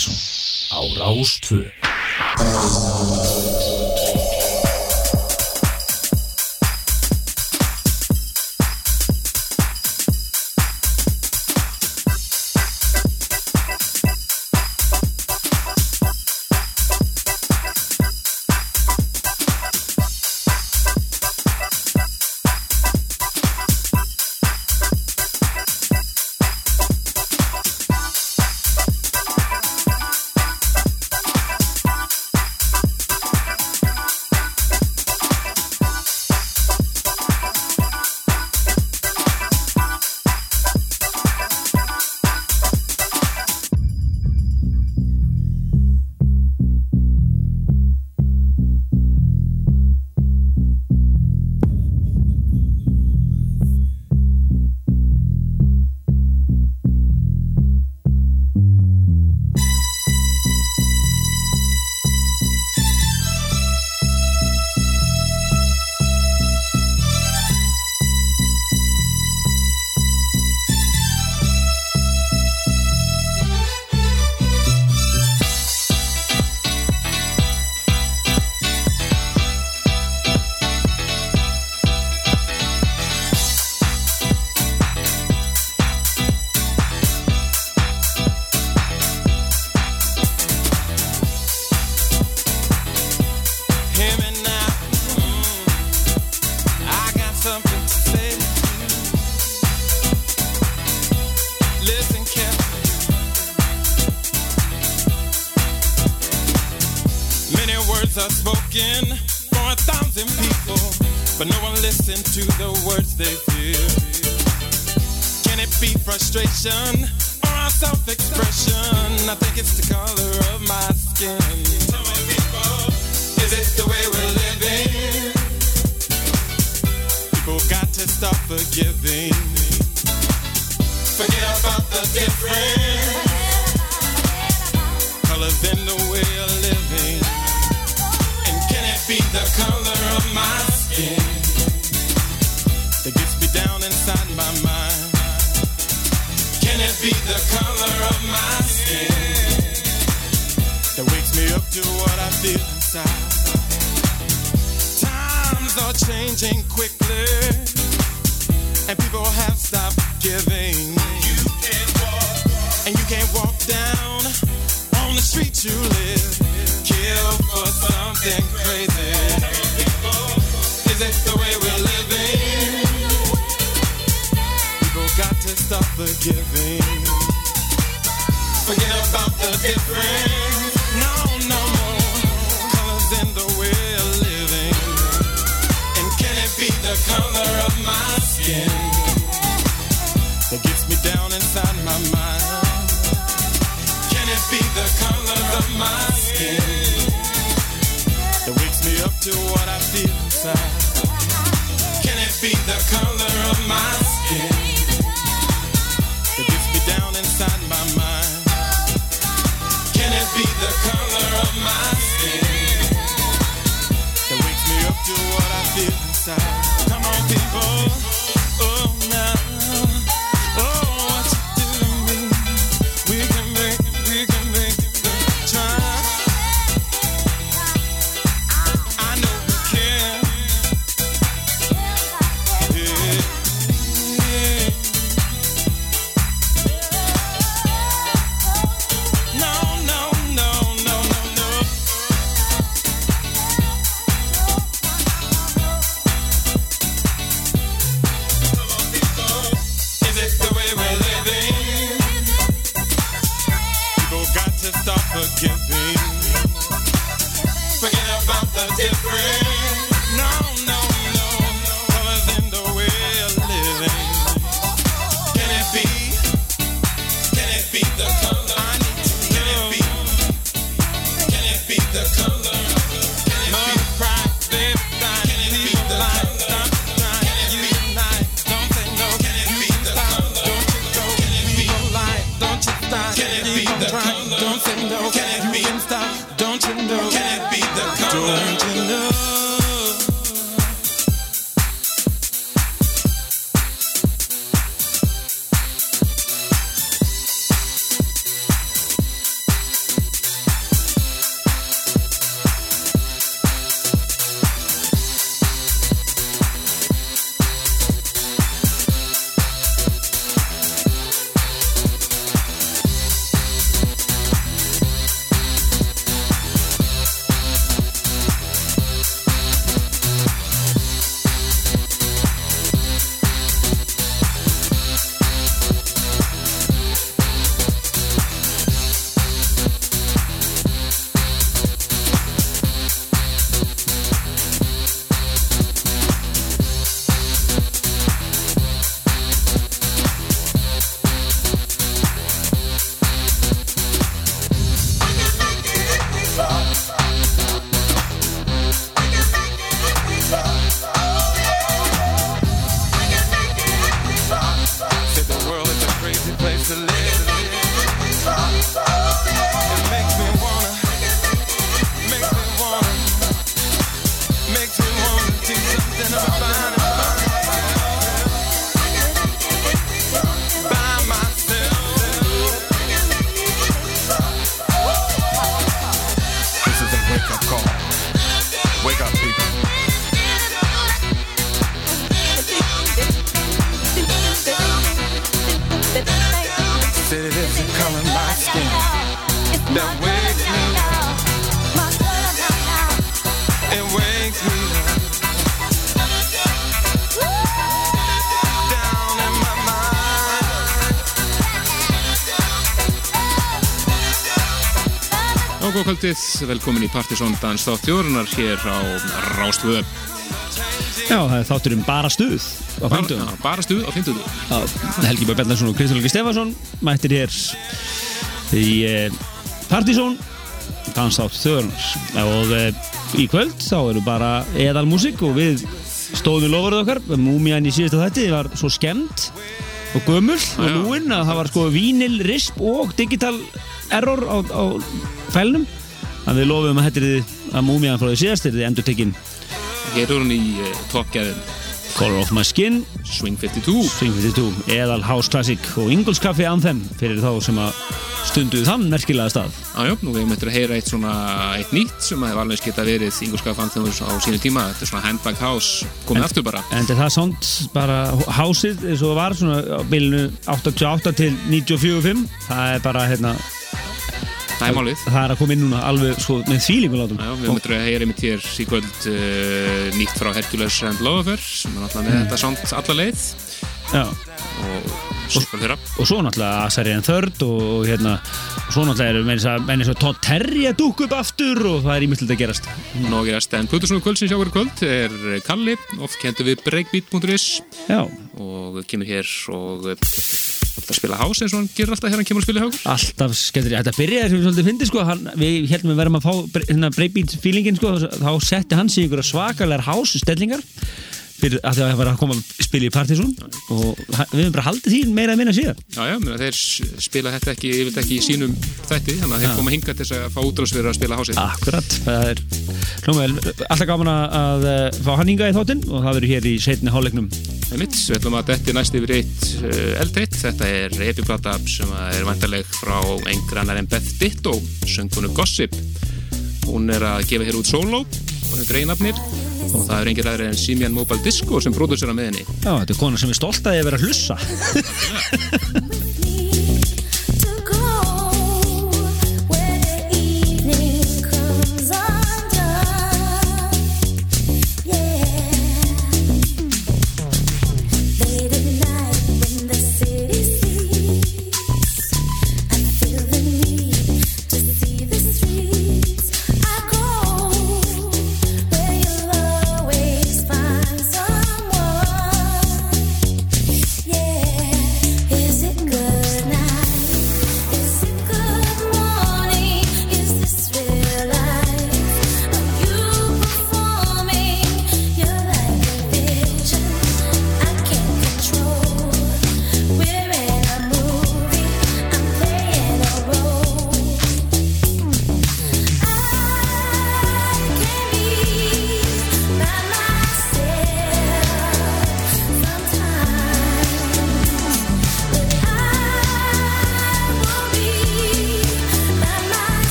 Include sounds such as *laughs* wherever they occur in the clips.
Mattísson á Rástvö the color kvöldið, velkomin í Partisón Dans þátt þjórunar hér á Rástvöð. Já, það er þátturinn bara stuð á Bara, fymtum. já, bara stuð á 50. Helgi Björn Bellarsson og Helgi Stefansson mættir hér í eh, Partizón danstátt þjóðurnar og eh, í kvöld þá eru bara eðal músík og við stóðum lofarið okkar múmiðan í síðasta þætti var svo skemmt og gömul og lúin að það var sko vínil, risp og digital error á, á fælnum að við lofum að þetta er að múmiðan frá því síðast er þið endur tekinn Hér er hún í uh, toppgæðin Color of My Skin Swing 52. Swing 52, eðal House Classic og Ingles Café Anthem fyrir þá sem að stunduðu þann merkilega stað Jájá, nú við möttum að heyra eitt svona eitt nýtt sem að hefur alveg geta verið Ingolska Fanthjóðus á sínu tíma. Þetta er svona handbag house, komið aftur bara. en þetta er svona bara hásið eins og það var svona á bilinu 88 til 94-5 það er bara hérna Það er málið. það er að koma inn núna alveg sko með þvílingum látum. Já, við möttum að heyra einmitt hér í kvöld uh, nýtt frá Hercules and Lover sem er náttúrulega með þetta sound alla leið. Já. og super þeirra. og svo náttúrulega Asari en Third og, hérna og svo náttúrulega er menn eins og Todd Terry að dúkka upp aftur og það er ímyndilegt að gerast. Nó að gerast, en Plutusnúi kvöldsins hjá hverju kvöld er Kalli, oft kentu við breakbeat.is Já, og kemur hér og uh, alltaf spila house eins og hann gerir alltaf þegar hann kemur að spila okkur. alltaf skemmtir Þetta byrjaði sem við svolítið fyndi sko. Hann, Við heldum við verðum að fá bre- hérna, feelingin sko. Þá setti hann sig ykkur svakalega house stellingar fyrir að að það var að koma að spila í Partizón og við höfum bara haldið því meira að minna síðan Já, já, þeir spila þetta ekki, ég veit ekki í sínum þætti, þannig að þeir koma hinga til þess að fá útrásverður að spila hásið. Akkurat, það er hljómavel, alltaf gaman að, að eh, fá hann hinga í þáttinn og það verður hér í setni hálfleiknum. Það er mitt, við ætlum að detti næst yfir eitt uh, eldreitt, þetta er epiplata sem er vantarleg frá einhver annar en Beth Ditto, söngkonu Gossip. Hún er að gefa hér út solo þetta er einafnir og það er engir aðri en Simian Mobile Disco sem pródusera með henni. Já, þetta er kona sem er stolt að ég vera að hlussa *laughs*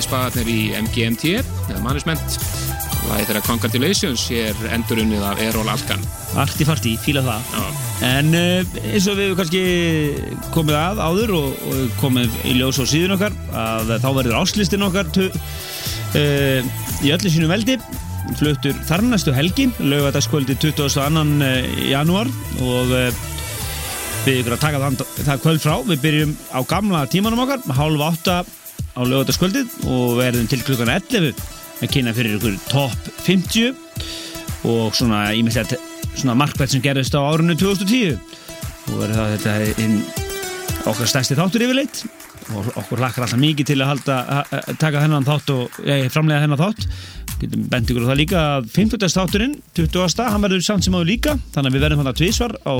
Farti spagarnir í MGMT eða Management. Lagið þeirra Congratulations er endurunnið af Errol Alkan. Arti farti, fíla það. Já, En uh, eins og við kannski komið að áður og, og komið í ljós á síðun okkar að þá verður áslistin okkar tu, uh, í öllu sínu veldi. Fluttur þarnastu helgi lögadagskvöldi 22. janúar. Og uh, við ykkur að taka það, það kvöld frá. Við byrjum á gamla tímanum okkar hálf átta á lögadagskvöldið og verðum til klukkan 11 að kynna fyrir ykkur top 50 og svona ímyndilegt svona markvært sem gerðist á árunni 2010 og verður það þetta inn okkar stærsti þáttur yfirleitt. Og okkur hlakkar alltaf mikið til að halda, taka þennan þátt og ja, framlega þennan þátt getum bent ykkur á það líka að 50. þátturinn 20. hann verður samt sem áður líka þannig að við verðum þannig að tvísvar á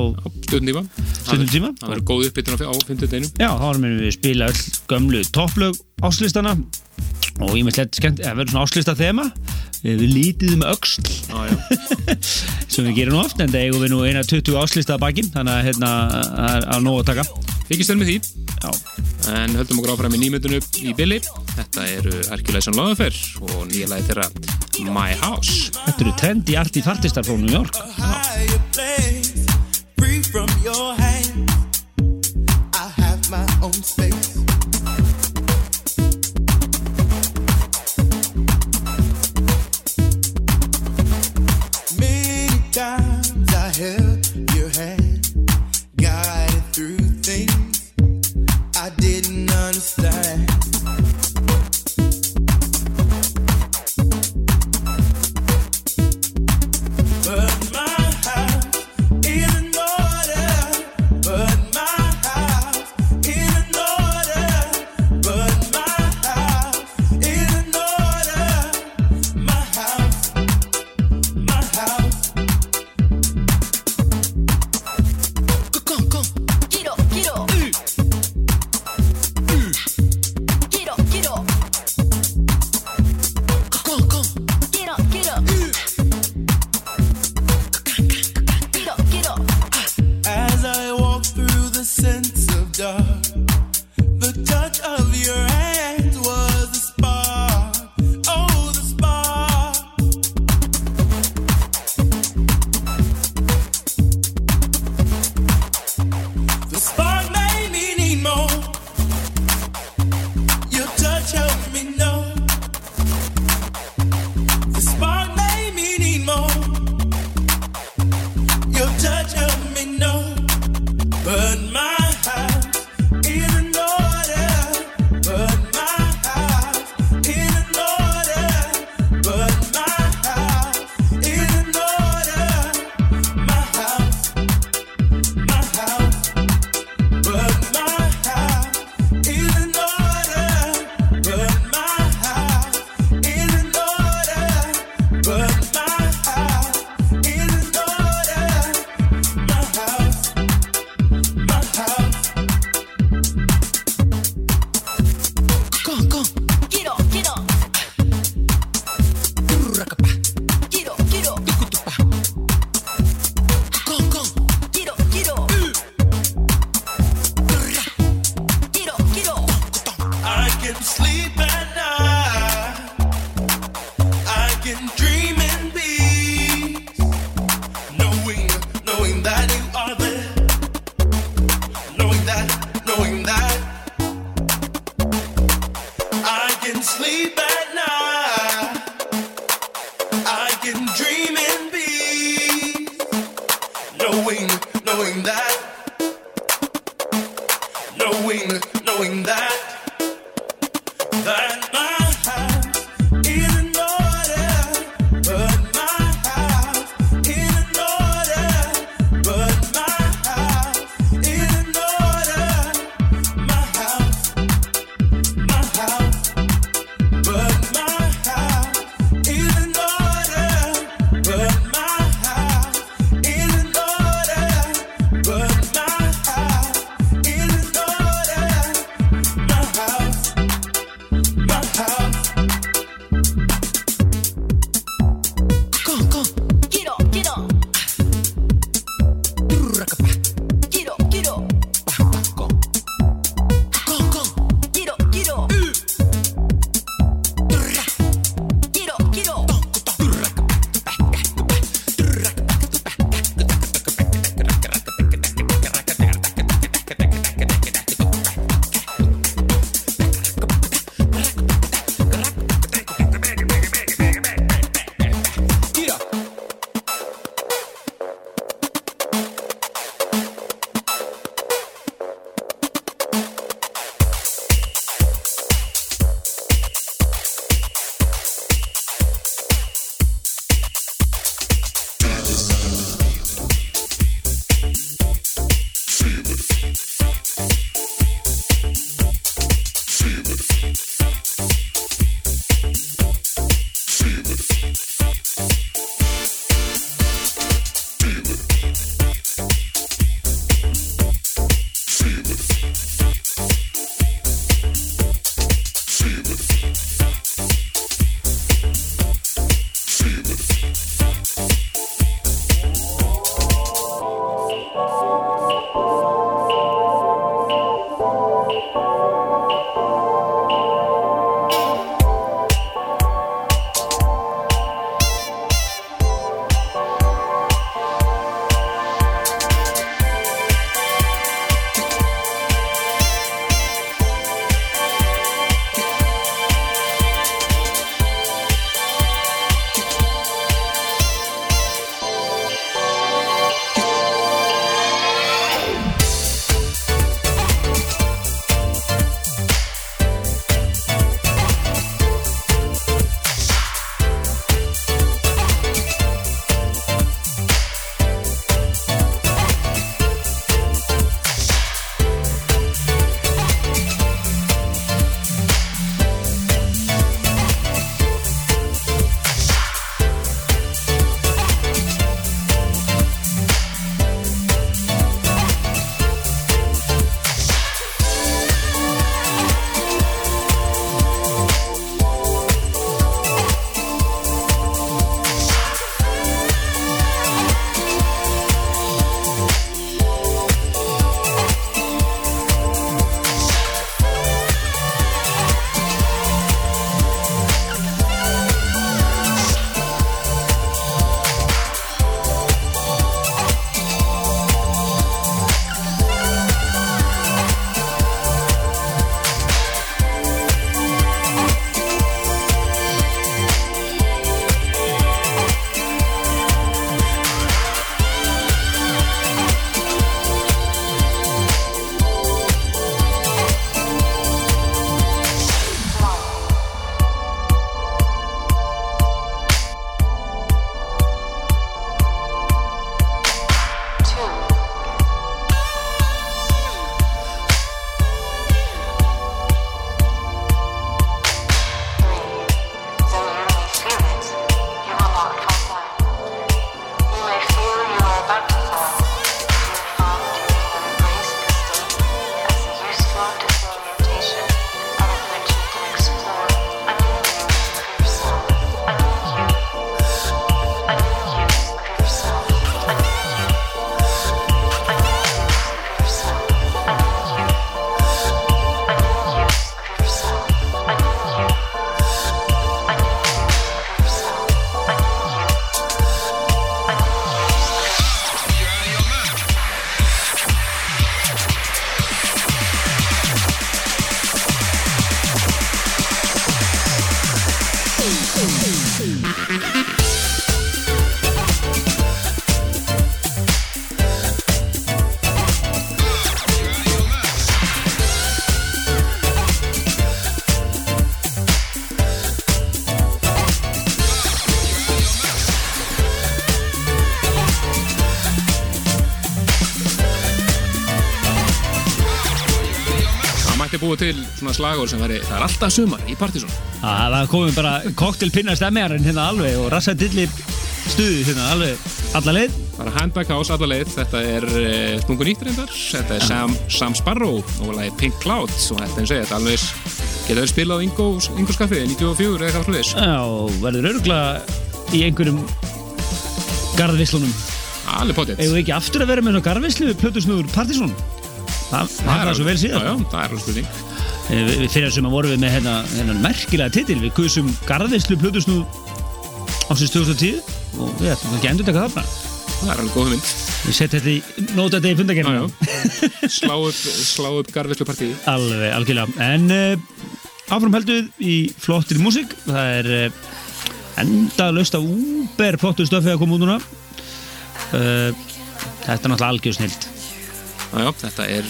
Stundum tíma. Það verður góð uppbytun á 50 deinum já, þá erum við að spila öll gömlu topplög áslistana og ég með slett skemmt, það verður svona áslista þema við lítið um öxl Já, já, *laughs* sem við gerum nú oft, en það eigum við nú eina 20 áslista að baki, þannig að hérna það er að nóg að taka þykist þér með því. Já, En höldum okkur áfram í nýmyndinu í Billy Þetta eru Hercules and Loðafer og nýja lagi þeirra My House. Þetta eru trendi arti fartistar frá New York. Higher place, búa til svona slagur sem væri, það er alltaf sumar í Partíson. Það komið bara koktelpinna stemmiðarinn hérna alveg og rassa dillir stuði hérna alveg alla leið. Bara handback house alla leið, þetta er uh, stungur nýtt reyndar, þetta er Sam, Sam Sparrow og lagi Pink Clouds og þetta er þetta alveg geta verið spilað á Ingo, skaffi 94 eða eitthvað sluðis. Já, verður örgulega í einhverjum garðvislunum. Alveg potið. Eða ekki aftur að vera með svona garðvislu plötusnúður Partíson? Það, það var svo vel síðan. Já, já, það er alveg spurning. Eh, fyrir sem að vorum við með hérna, hérna merkilega titil, við kusum garðvislu plötusnúð ásins 2010 og við ætlum ekki að endur taka þarna. Það er alveg góð hugmynd. Við setjum þetta í nóta þetta í fundagerðinu. Slá upp, upp garfislu partíi. *laughs* Alveg, algjörlega. En uh, áfram heldur í flottir músík. Það er uh, enda löst af úber flottur stöfið að koma út núna. Uh, þetta er náttúrulega algjör já, þetta er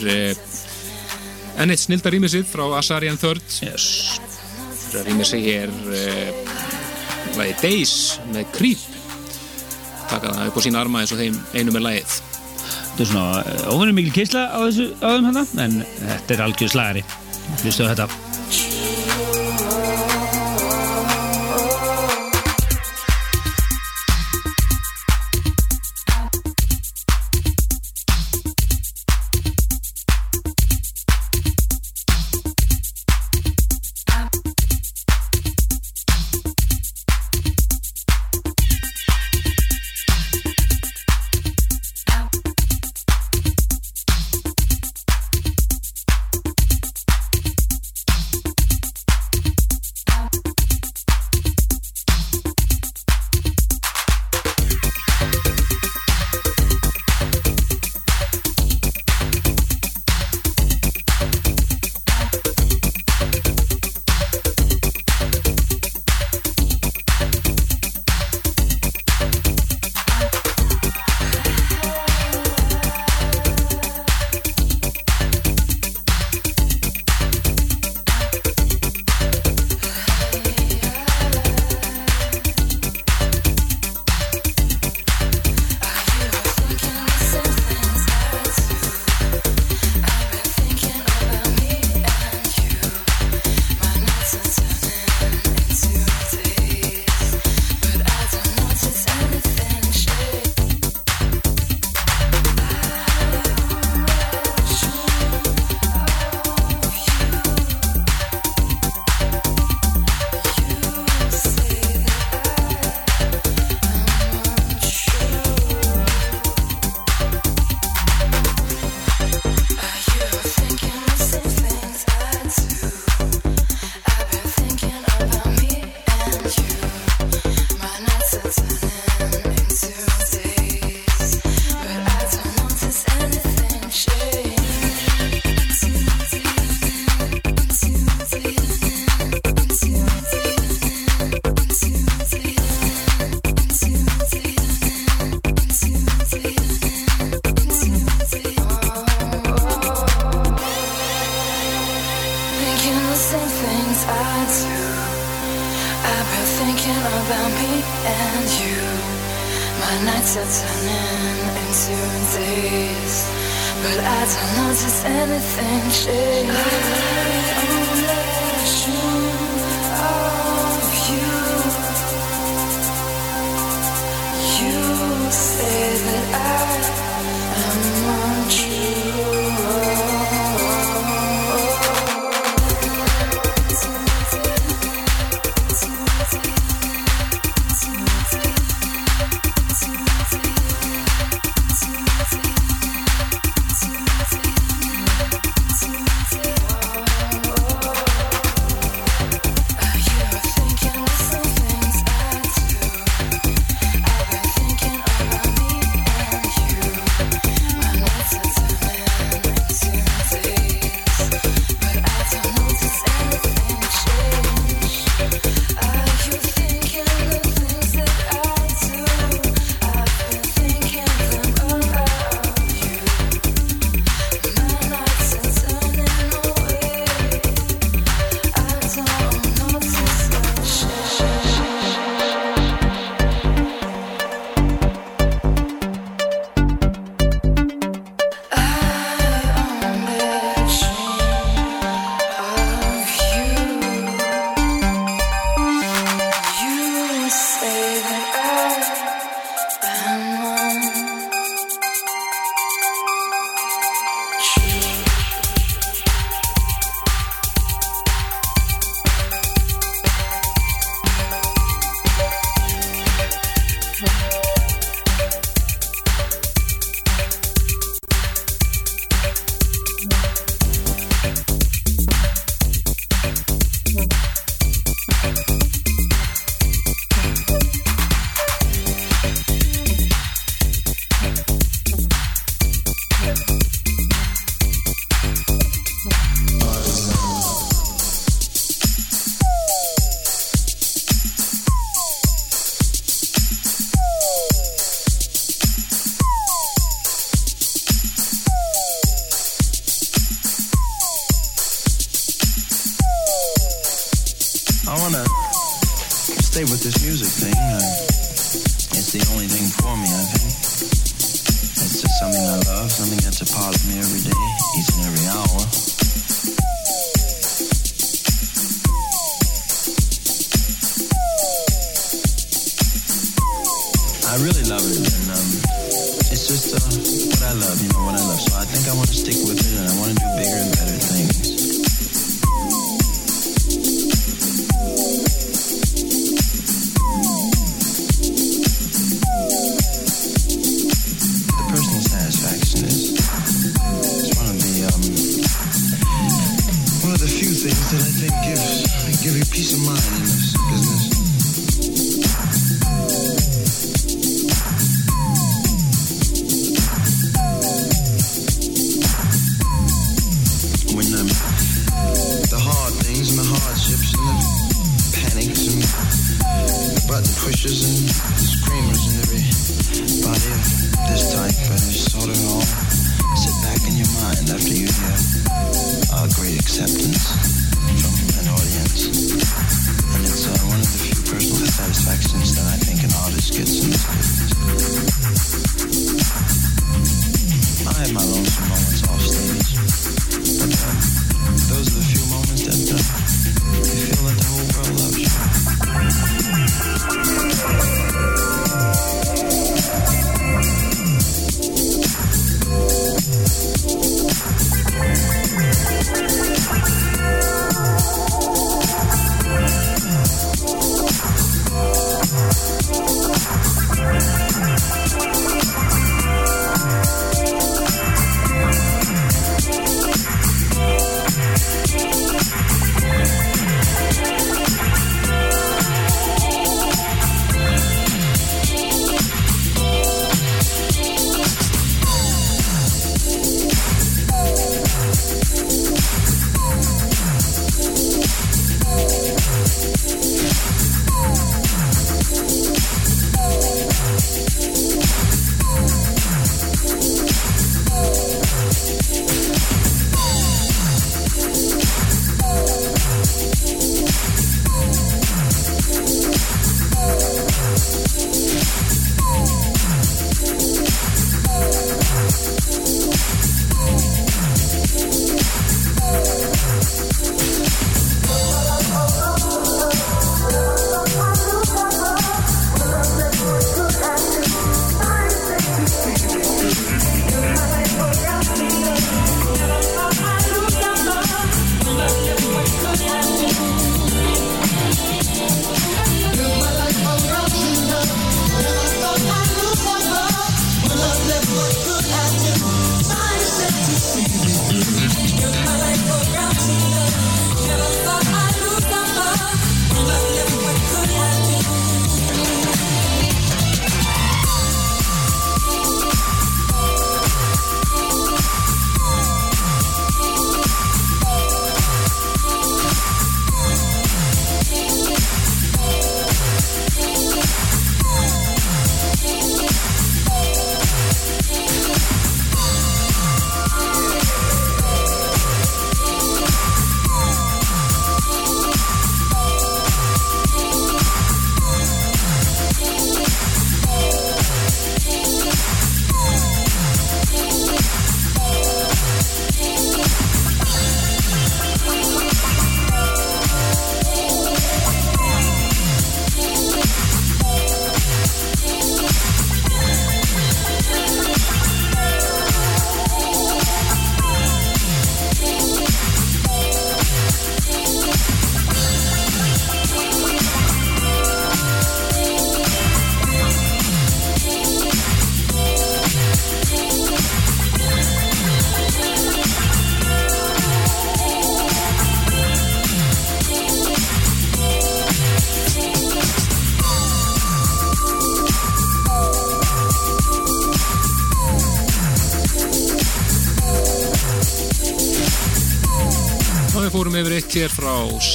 enn eitt snildar rýmisið frá Asarian Third. Yes. Það rýmisið hér uh, lagi Days með Creep. Taka það upp á sína arma eins og þeim einu með lagið. Þetta er svona uh, óvinnum mikil keisla á þessu á þeim hérna, en þetta er algjör slagari. Hlustu á þetta.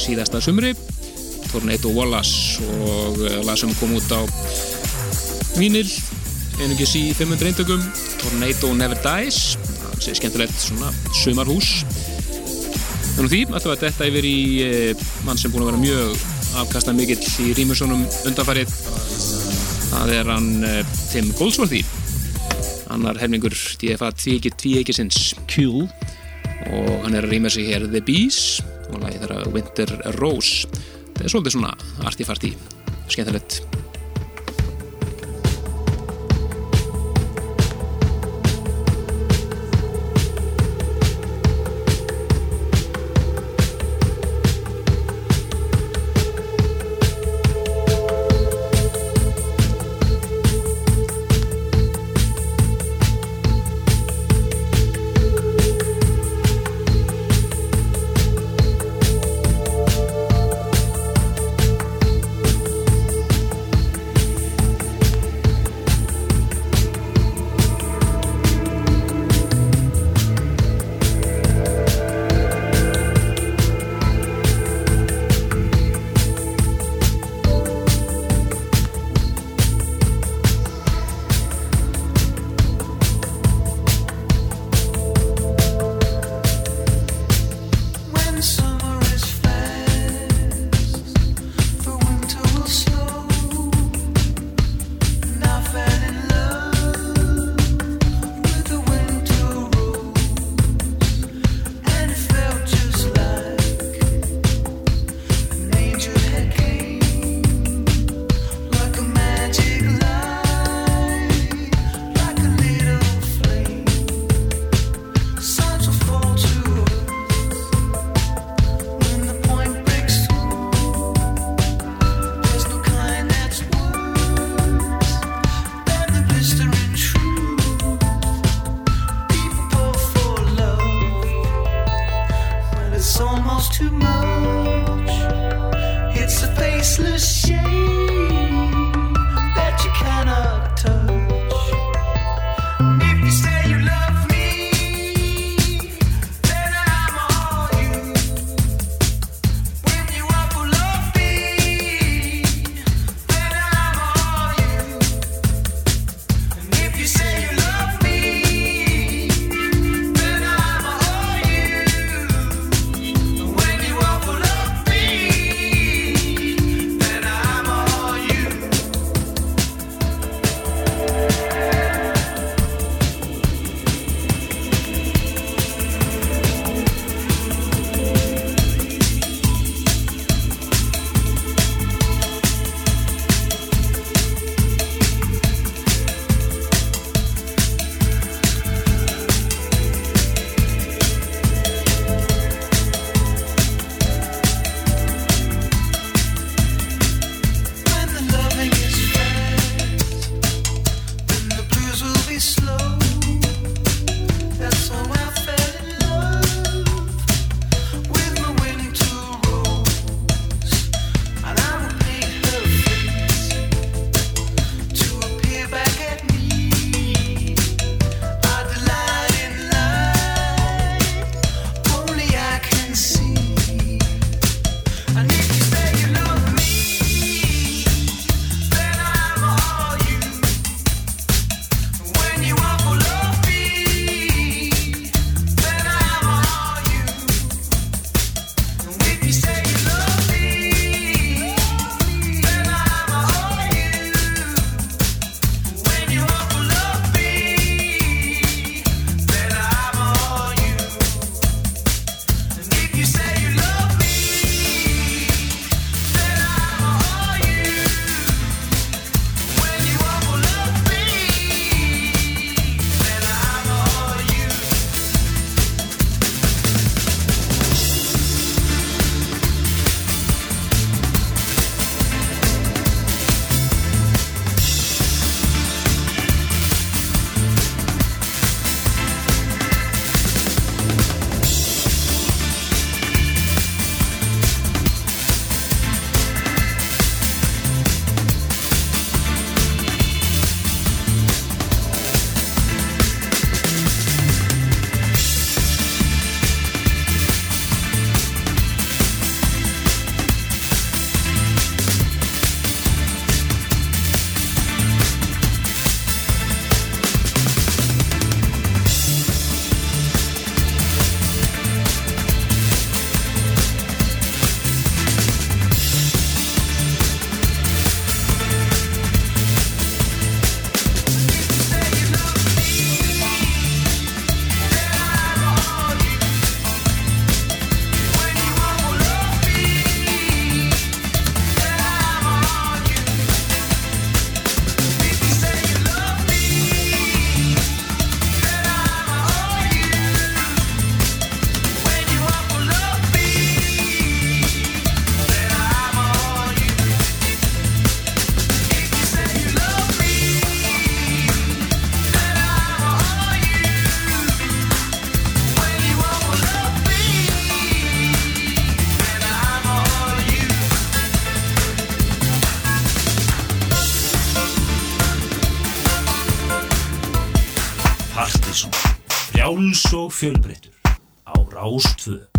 síðasta sumri. Tornado Wallace og eh, lag sem kom út á Vínil einungis í 500 eintökum Tornado Never Dies það sé skemmtilegt svona sumarhús. En á því alltaf að þetta hefur í eh, mann sem búin að vera mjög afkastað mikill í Rímursonum undanfarið. Það er hann eh, Tim Goldsworthy. Annar hefningur DFA 2 ekki sinns Q og hann er að rýma sig hér The Bees. Winter Rose. Það er svolítið svona artifarti skemmtilegt og fjölbreyttur. Á Rástföð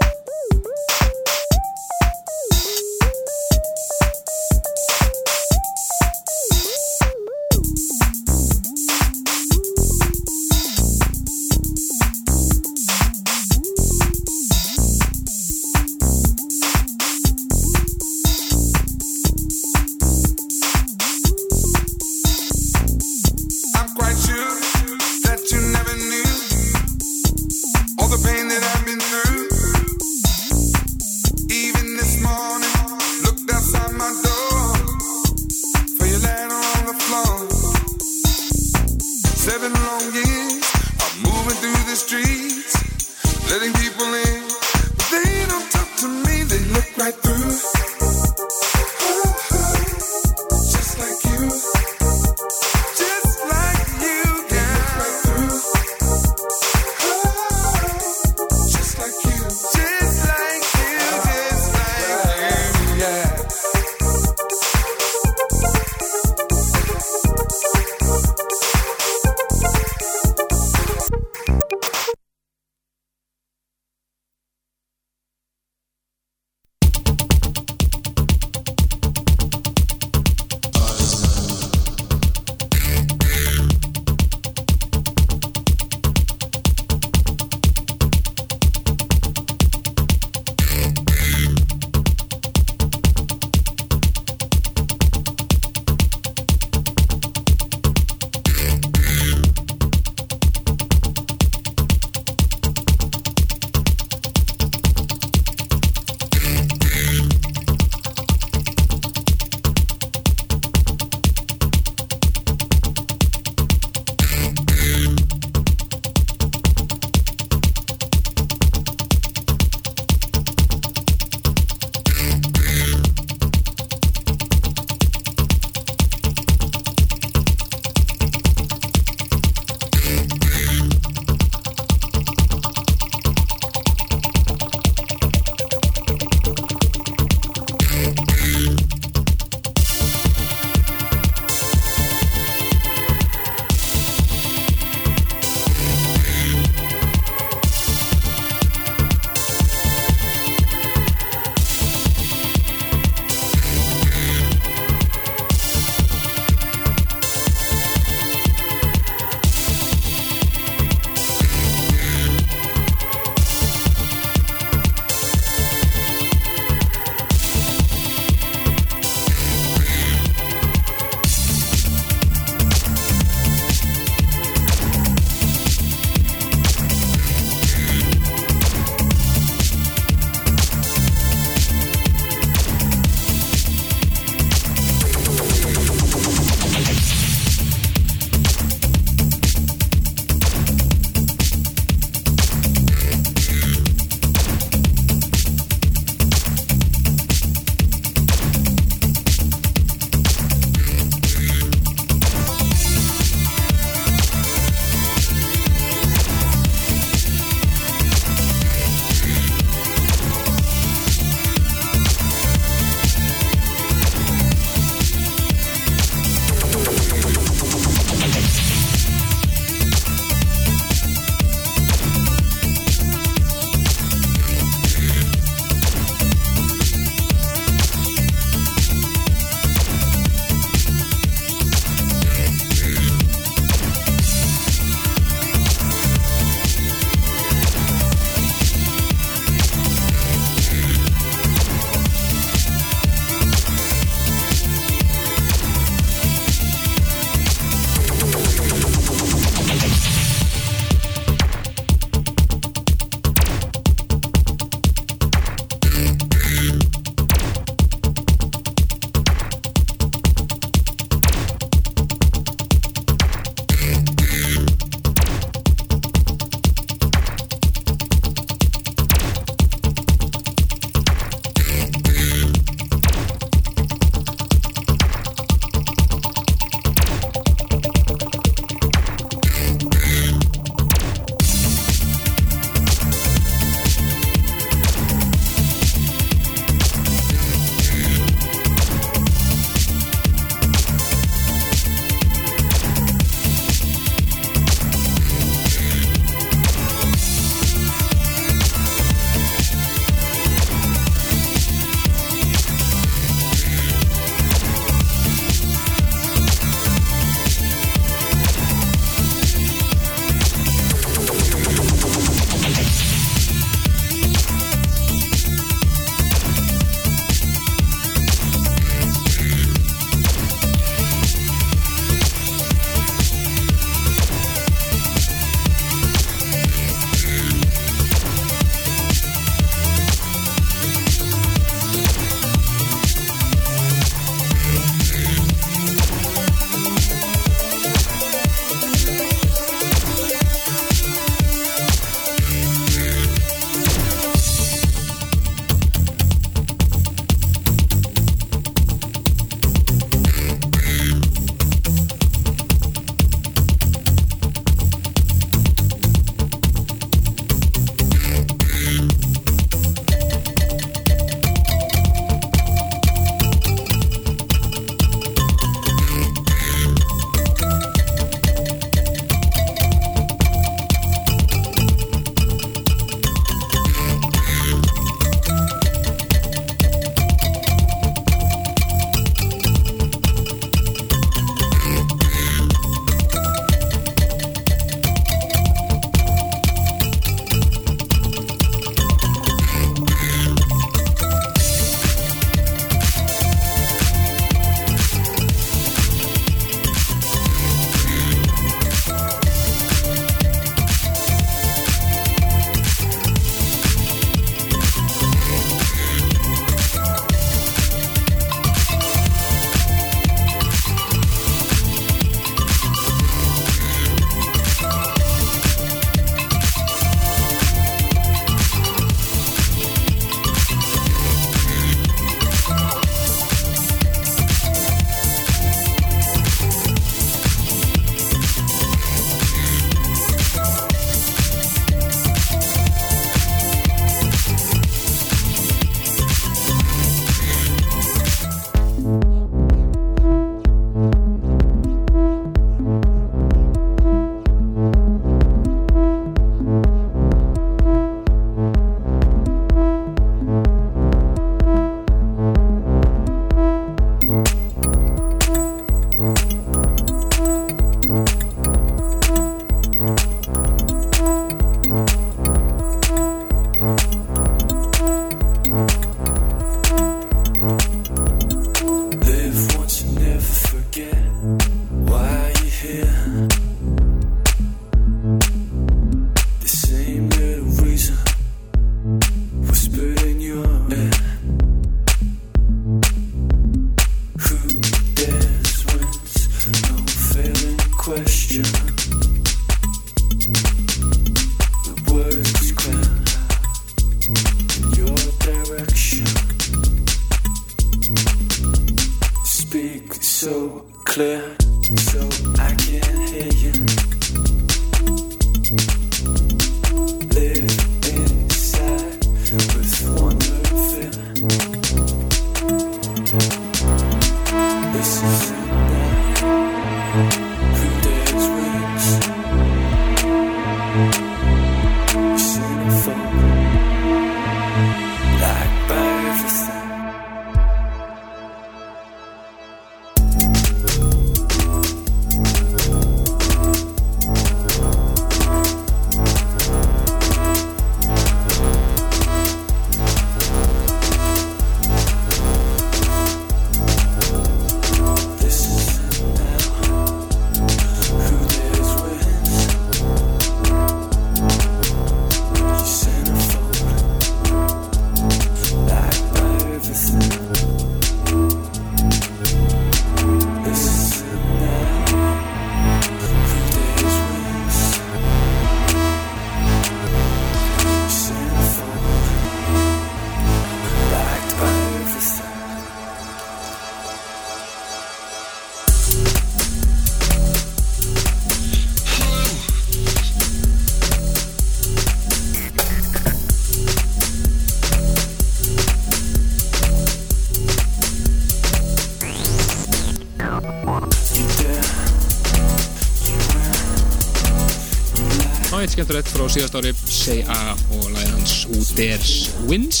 skemmtilegt frá síðast ári. C.A. og lagið hans Who Dares Wins.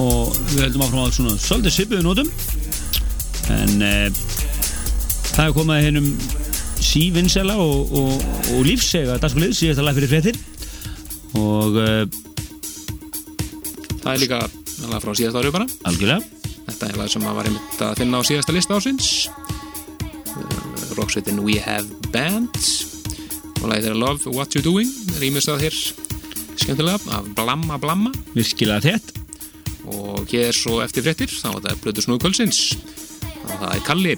Og við höldum áfram á svona svolítið svipuðu nótum. En e, það er komið hennum sívinsela og, og, og lífsega dagskulið síðast að lag fyrir fréttir. Og e, Það er líka lag frá síðast ári bara. Algjörlega. Þetta er lag sem var einmitt að finna á síðasta lista ásins uh, Rocksveitin We Have Band og lagið þeirra Love What You Doing rýmist það hér skemmtilega af Blamma Blamma. Virkilega þett og hér er svo eftir fréttir þá er þetta Blödu Snúð Kvölsins og það er Kalli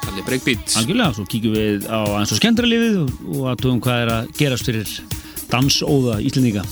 Kalli Breakbeat algjörlega, svo kíkjum við á aðeins og skemmtra lífið og, að tóðum hvað er að gerast fyrir dansóða Íslendinga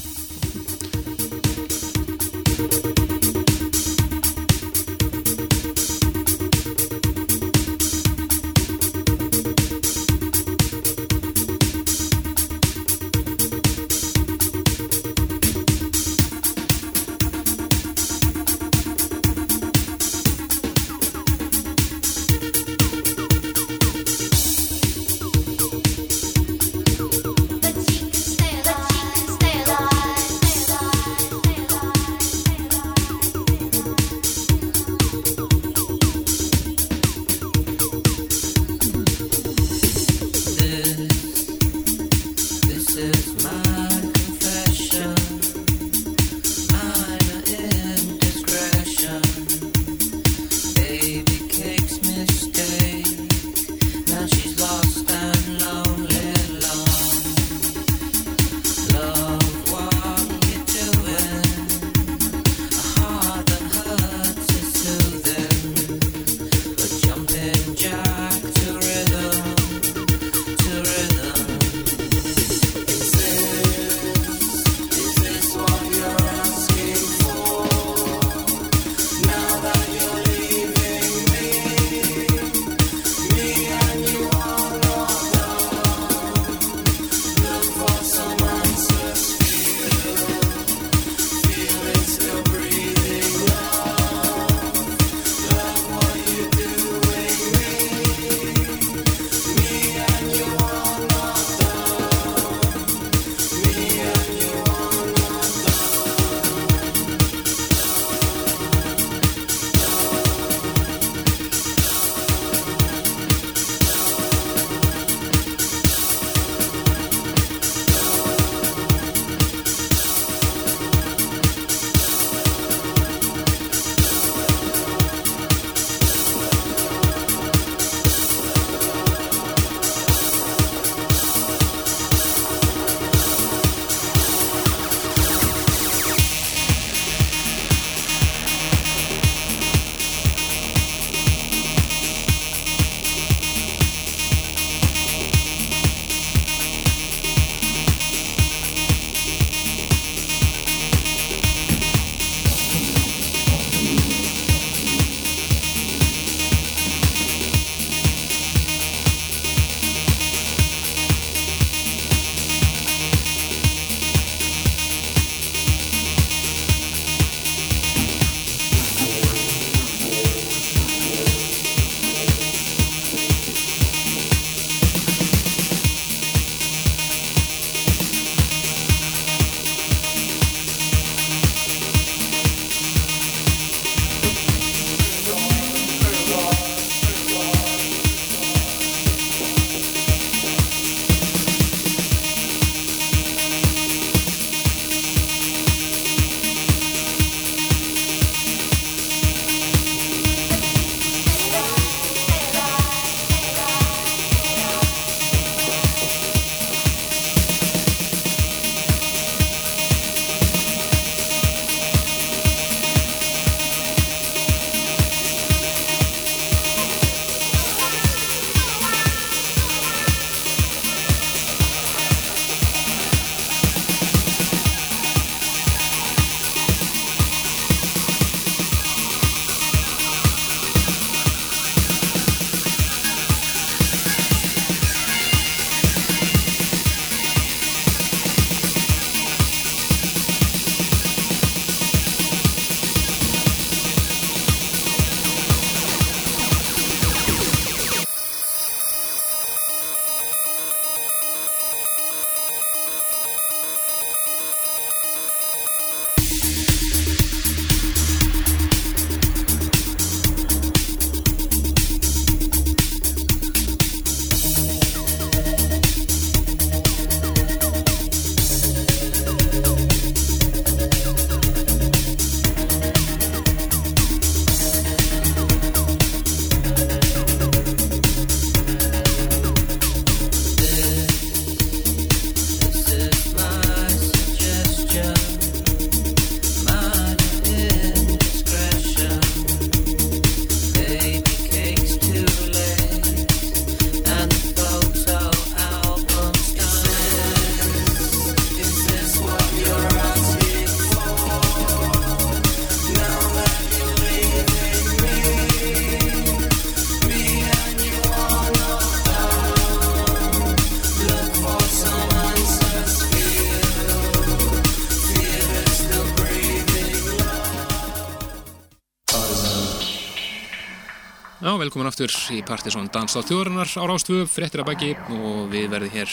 velkomin aftur í Partisón Dans á þjóðurinnar á Rástvö, fréttir að baki og við verðum hér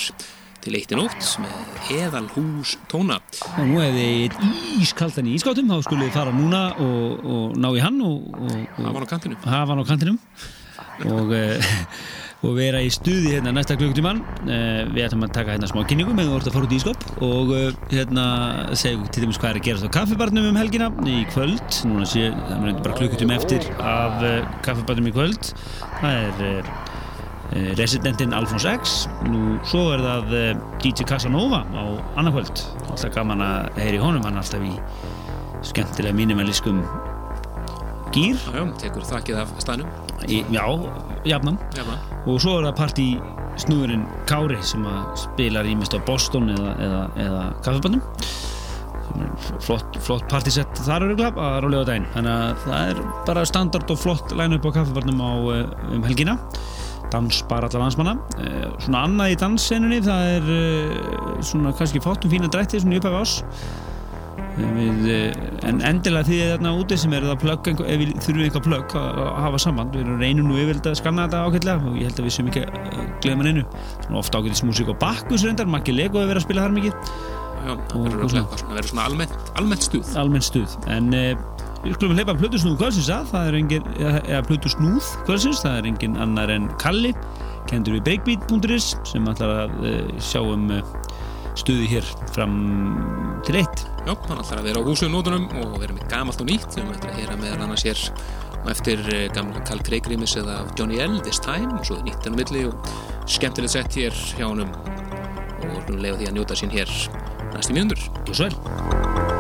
til eitt í nótt með eðalhús tóna. Og nú hefði eitt ískaldan í ískátum, þá skulle við fara núna og, og ná í hann og, og, og var á kantinu. hafa hann á kantinum og, uh, og vera í stuði hérna næsta klukkutíman. Uh, við ætlum að taka hérna smá kynningu með þú ert að fara út í ískáp og uh, hérna segja til dæmis hvað er að gerast á kaffibarnum um helgina í kvöld. Núna sé, það er bara klukkutíma eftir af uh, kaffibarnum í kvöld. Það er residentinn Alfons X nú svo er það DJ Casanova á annarkvöld alltaf gaman að heyri honum hann alltaf í skemmtilega mínimaliskum gýr Já, tekur þakkið af staðnum. í, já, jafnan. Maður. og svo er það partí snúðurinn Kári sem að spilar ímest á Boston eða, eða, eða er flott, flott partysett þar eru glab að rólega daginn. Þannig að það er bara standard og flott line upp á kaffebandum á eh, um helgina. Dansbar allar landsmanna. Eh, svona annað í danssenunni það er eh, svona kannski fátum fína drætti svona í upphæfi ás við, eh, en endilega því þarna úti sem eru plögg einhver, ef við þurfum eitthvað plögg að að hafa samband við reynum nú yfirlega að skanna þetta ákveðlega og ég held að við sem ekki uh, glemma neinu. Svona ofta ákveðis músík og bakkus reyndar Maggi Lego hefur verið að spila þar mikið. Já, það verður svona, verður svona almennt, almennt stuð. almenn stuð. En uh, við skulum hleypa plötu snúð kvölsins að. Það er engin, eða plötu snúð kvölsins það er engin annar en Kalli. Kendur við breakbeat.is sem ætlar að sjá um stuði hér fram til eitt Já, hann ætlar að vera á húsu nótunum og vera með gamalt og nýtt sem ætlar að heyra meðal annars hér og eftir eh, gamla Carl Craig Rimis eða Johnny L. This Time og svo nýtt enn á milli og skemmtilegt sett hér hjá honum og skulum leiða því að njóta sín hér næstu mínundur. og svo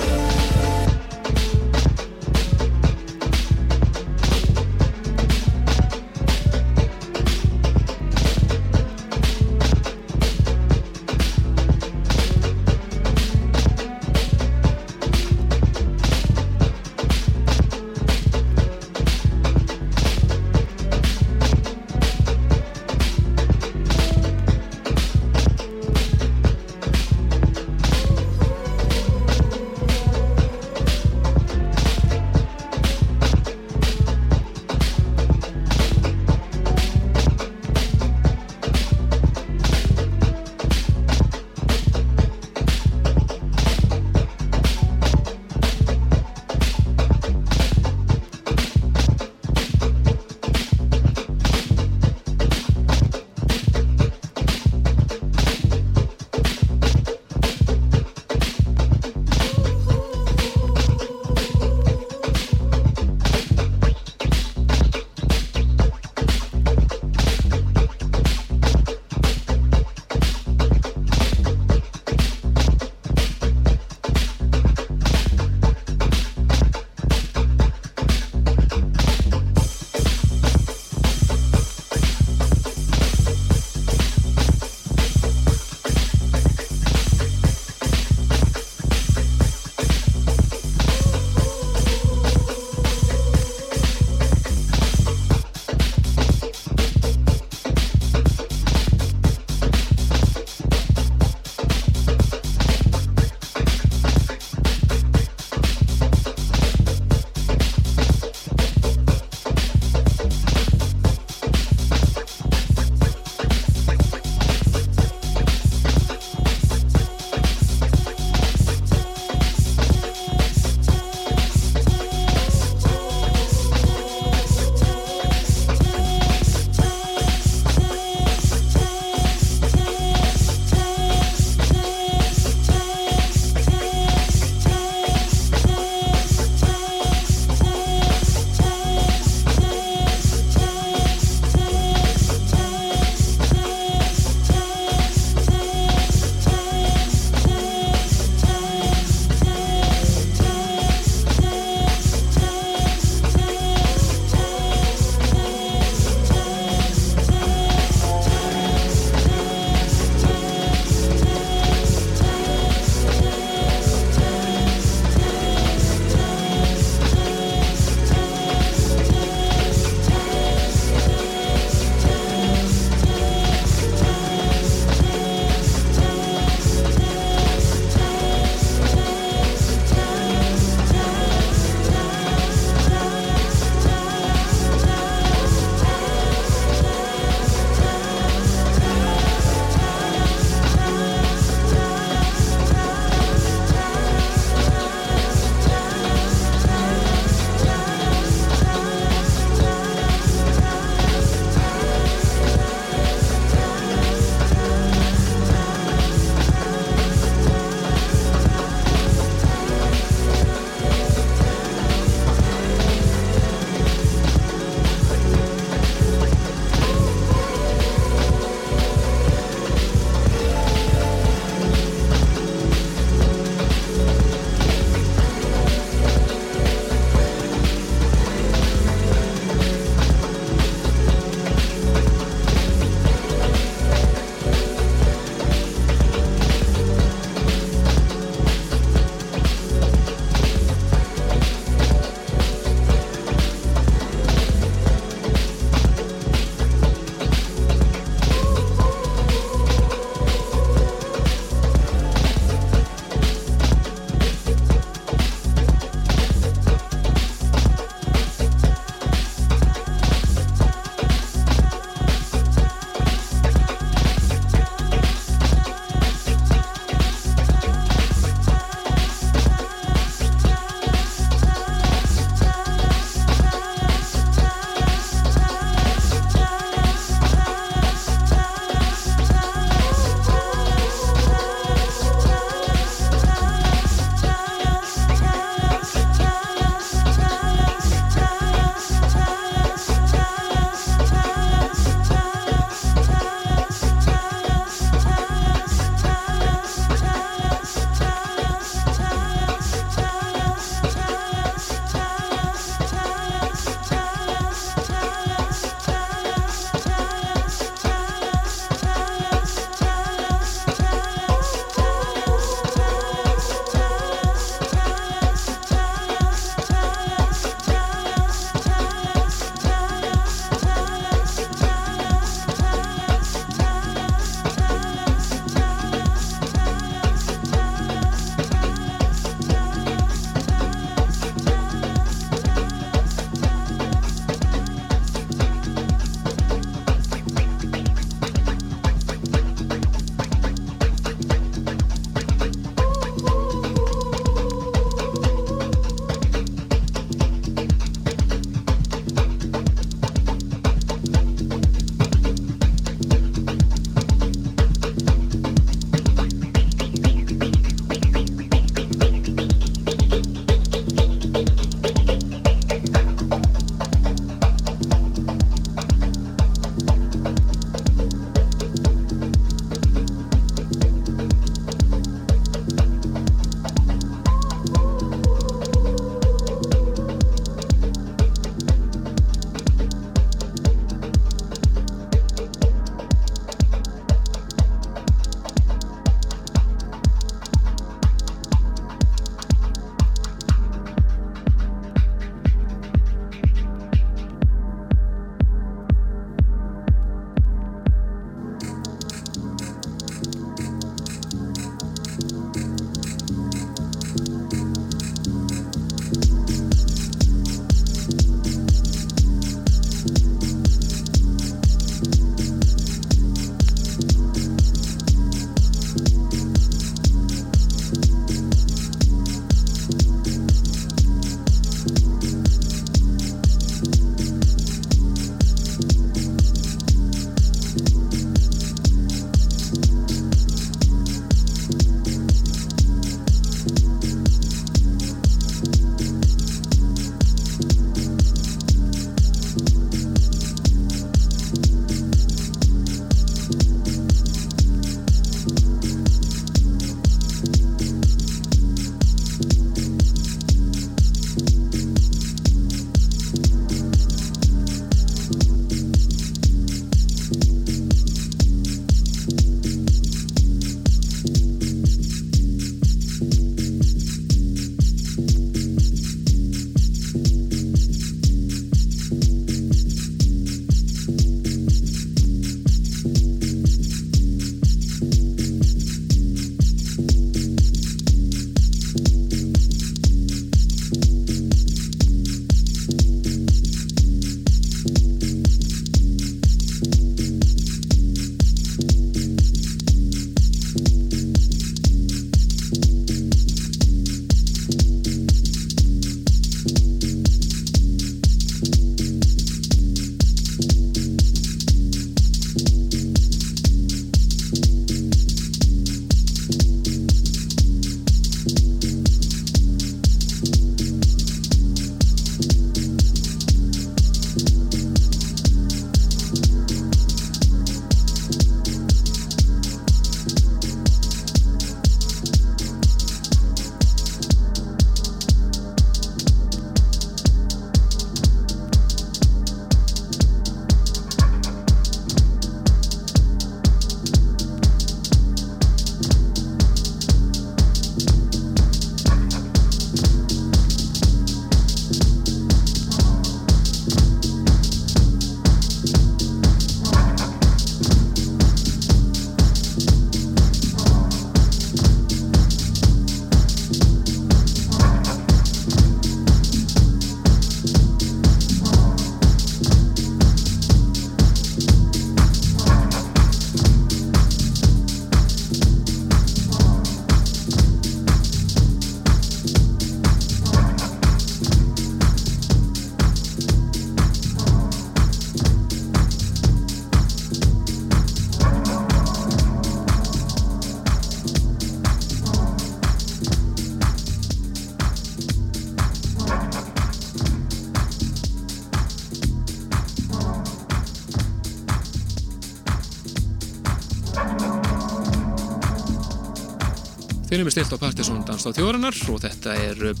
Eru með stilt á Partiðsson Danstáð þjóðarinnar og þetta er uh,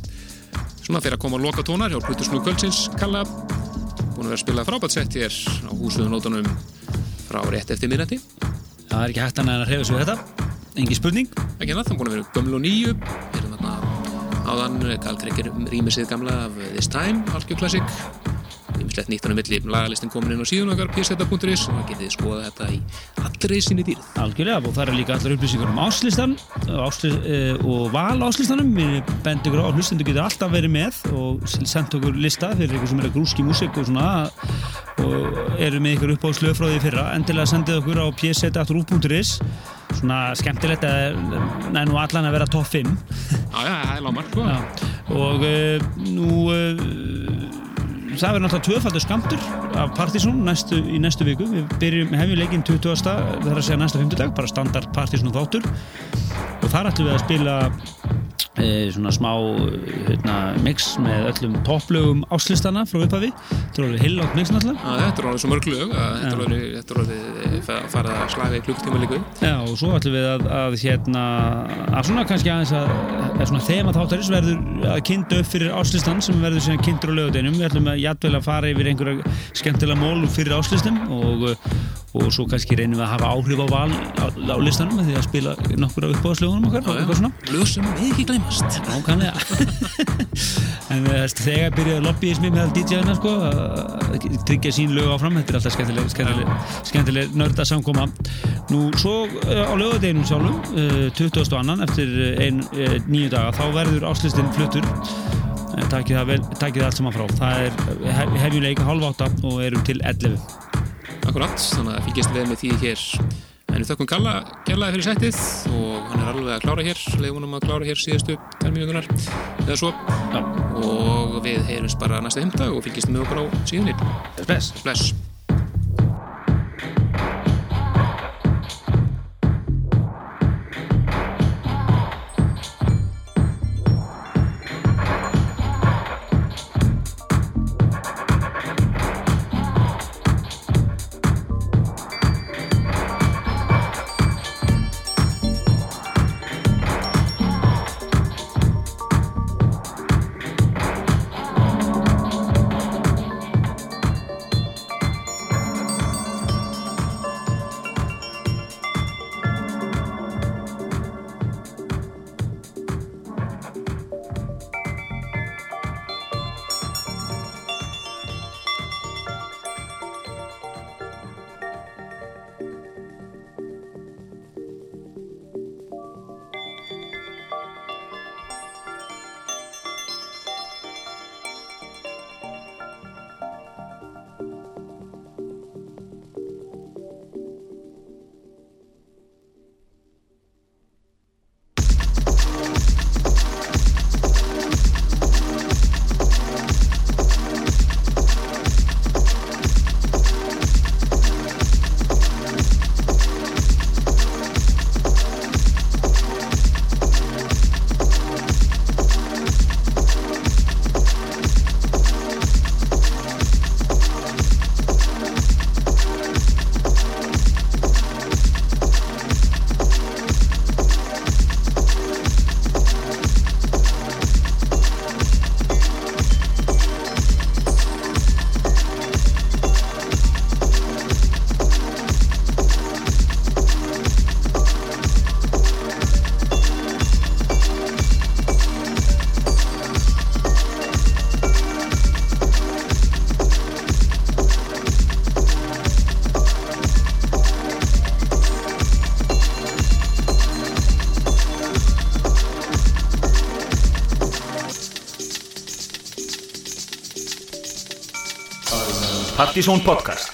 svona fyrir að koma að loka tónar hjá Plutusnú Kvöldsins kalla. Búin að vera að spila frábært sett hér á húsuðunótonum frá rétt eftir minnætti Það er ekki hægt að hreyfa sig við þetta. Engi spurning. ekki annað, það búin að vera gömlu og nýju. Erum þarna áðan Karl Gregor rýmið sig gamla af This Time, algjör klassik. Ímislegt nýtt hann um milli. Lagalistin komin inn á síðan okkar pseta.is og það getið skoða þetta í allri sinni dýrð. Algjörlega, og það er líka allar upplýsingar um áslistan áslis, uh, og val áslistanum við bendum ykkur á, hlustendur getur alltaf verið með og sendt okkur lista fyrir ykkur sem er að grúski músik og svona. Og eru með ykkur upp á slöfráði fyrra. Endilega sendið okkur á pseta.ru.is svona skemmtilegt að nú allan að vera topp 5 Já, já, það er lámar og uh, nú uh, það verður náttúrulega tvöfaldur skamtur af næstu, í næstu viku. Við byrjum, hefjum leikinn 20. það er að segja næsta 50 dag, bara standard Partizón þáttur og þar ætlum við að spila e, svona smá hérna, mix með öllum topplögum áslistana frá upphafi. Þetta er alveg heilátt mix náttúrulega þetta er alveg svo mörg lög að þetta er alveg, þetta er alveg fa- farið að slaga í klukktíma líku Já, og svo ætlum við að, að hérna, að svona kannski aðeins að, að svona þema þáttarins verður að kynna upp fyrir áslistan sem verður síðan kynntur á lögadeinum. Við ætlum að jætvel að fara yfir einhverja skemmtilega mól fyrir áslistum og, og svo kannski reynum við að hafa áhrif á val á, á listanum því að spila nokkur af uppáðslögunum okkar og eitthvað svona. Lög sem við ekki gleymast. Nákvæmlega. *laughs* En uh, þegar byrjaði lobbyismi með DJ-una sko, að tryggja sín lög áfram þetta er alltaf skemmtileg, skemmtileg, skemmtileg nörda samkoma Nú svo uh, á lögadeginum sjálfum uh, 22. eftir uh, ein, nýju daga þá verður áslistinn fluttur. Uh, takið það, það allt saman frá. Það er hef, hefjum leika hálf átta og erum til 11 Akkurat, þannig að fylgjast við með því hér. En við þökkum Kalla kærlega fyrir sættið og hann er alveg að klára hér. Leifunum að klára hér síðustu termínugunar eða svo. Já, og við heyrumst bara næsta heimdag og fylgjast með okkur á síðunni. Bless. Bless Partizón podcast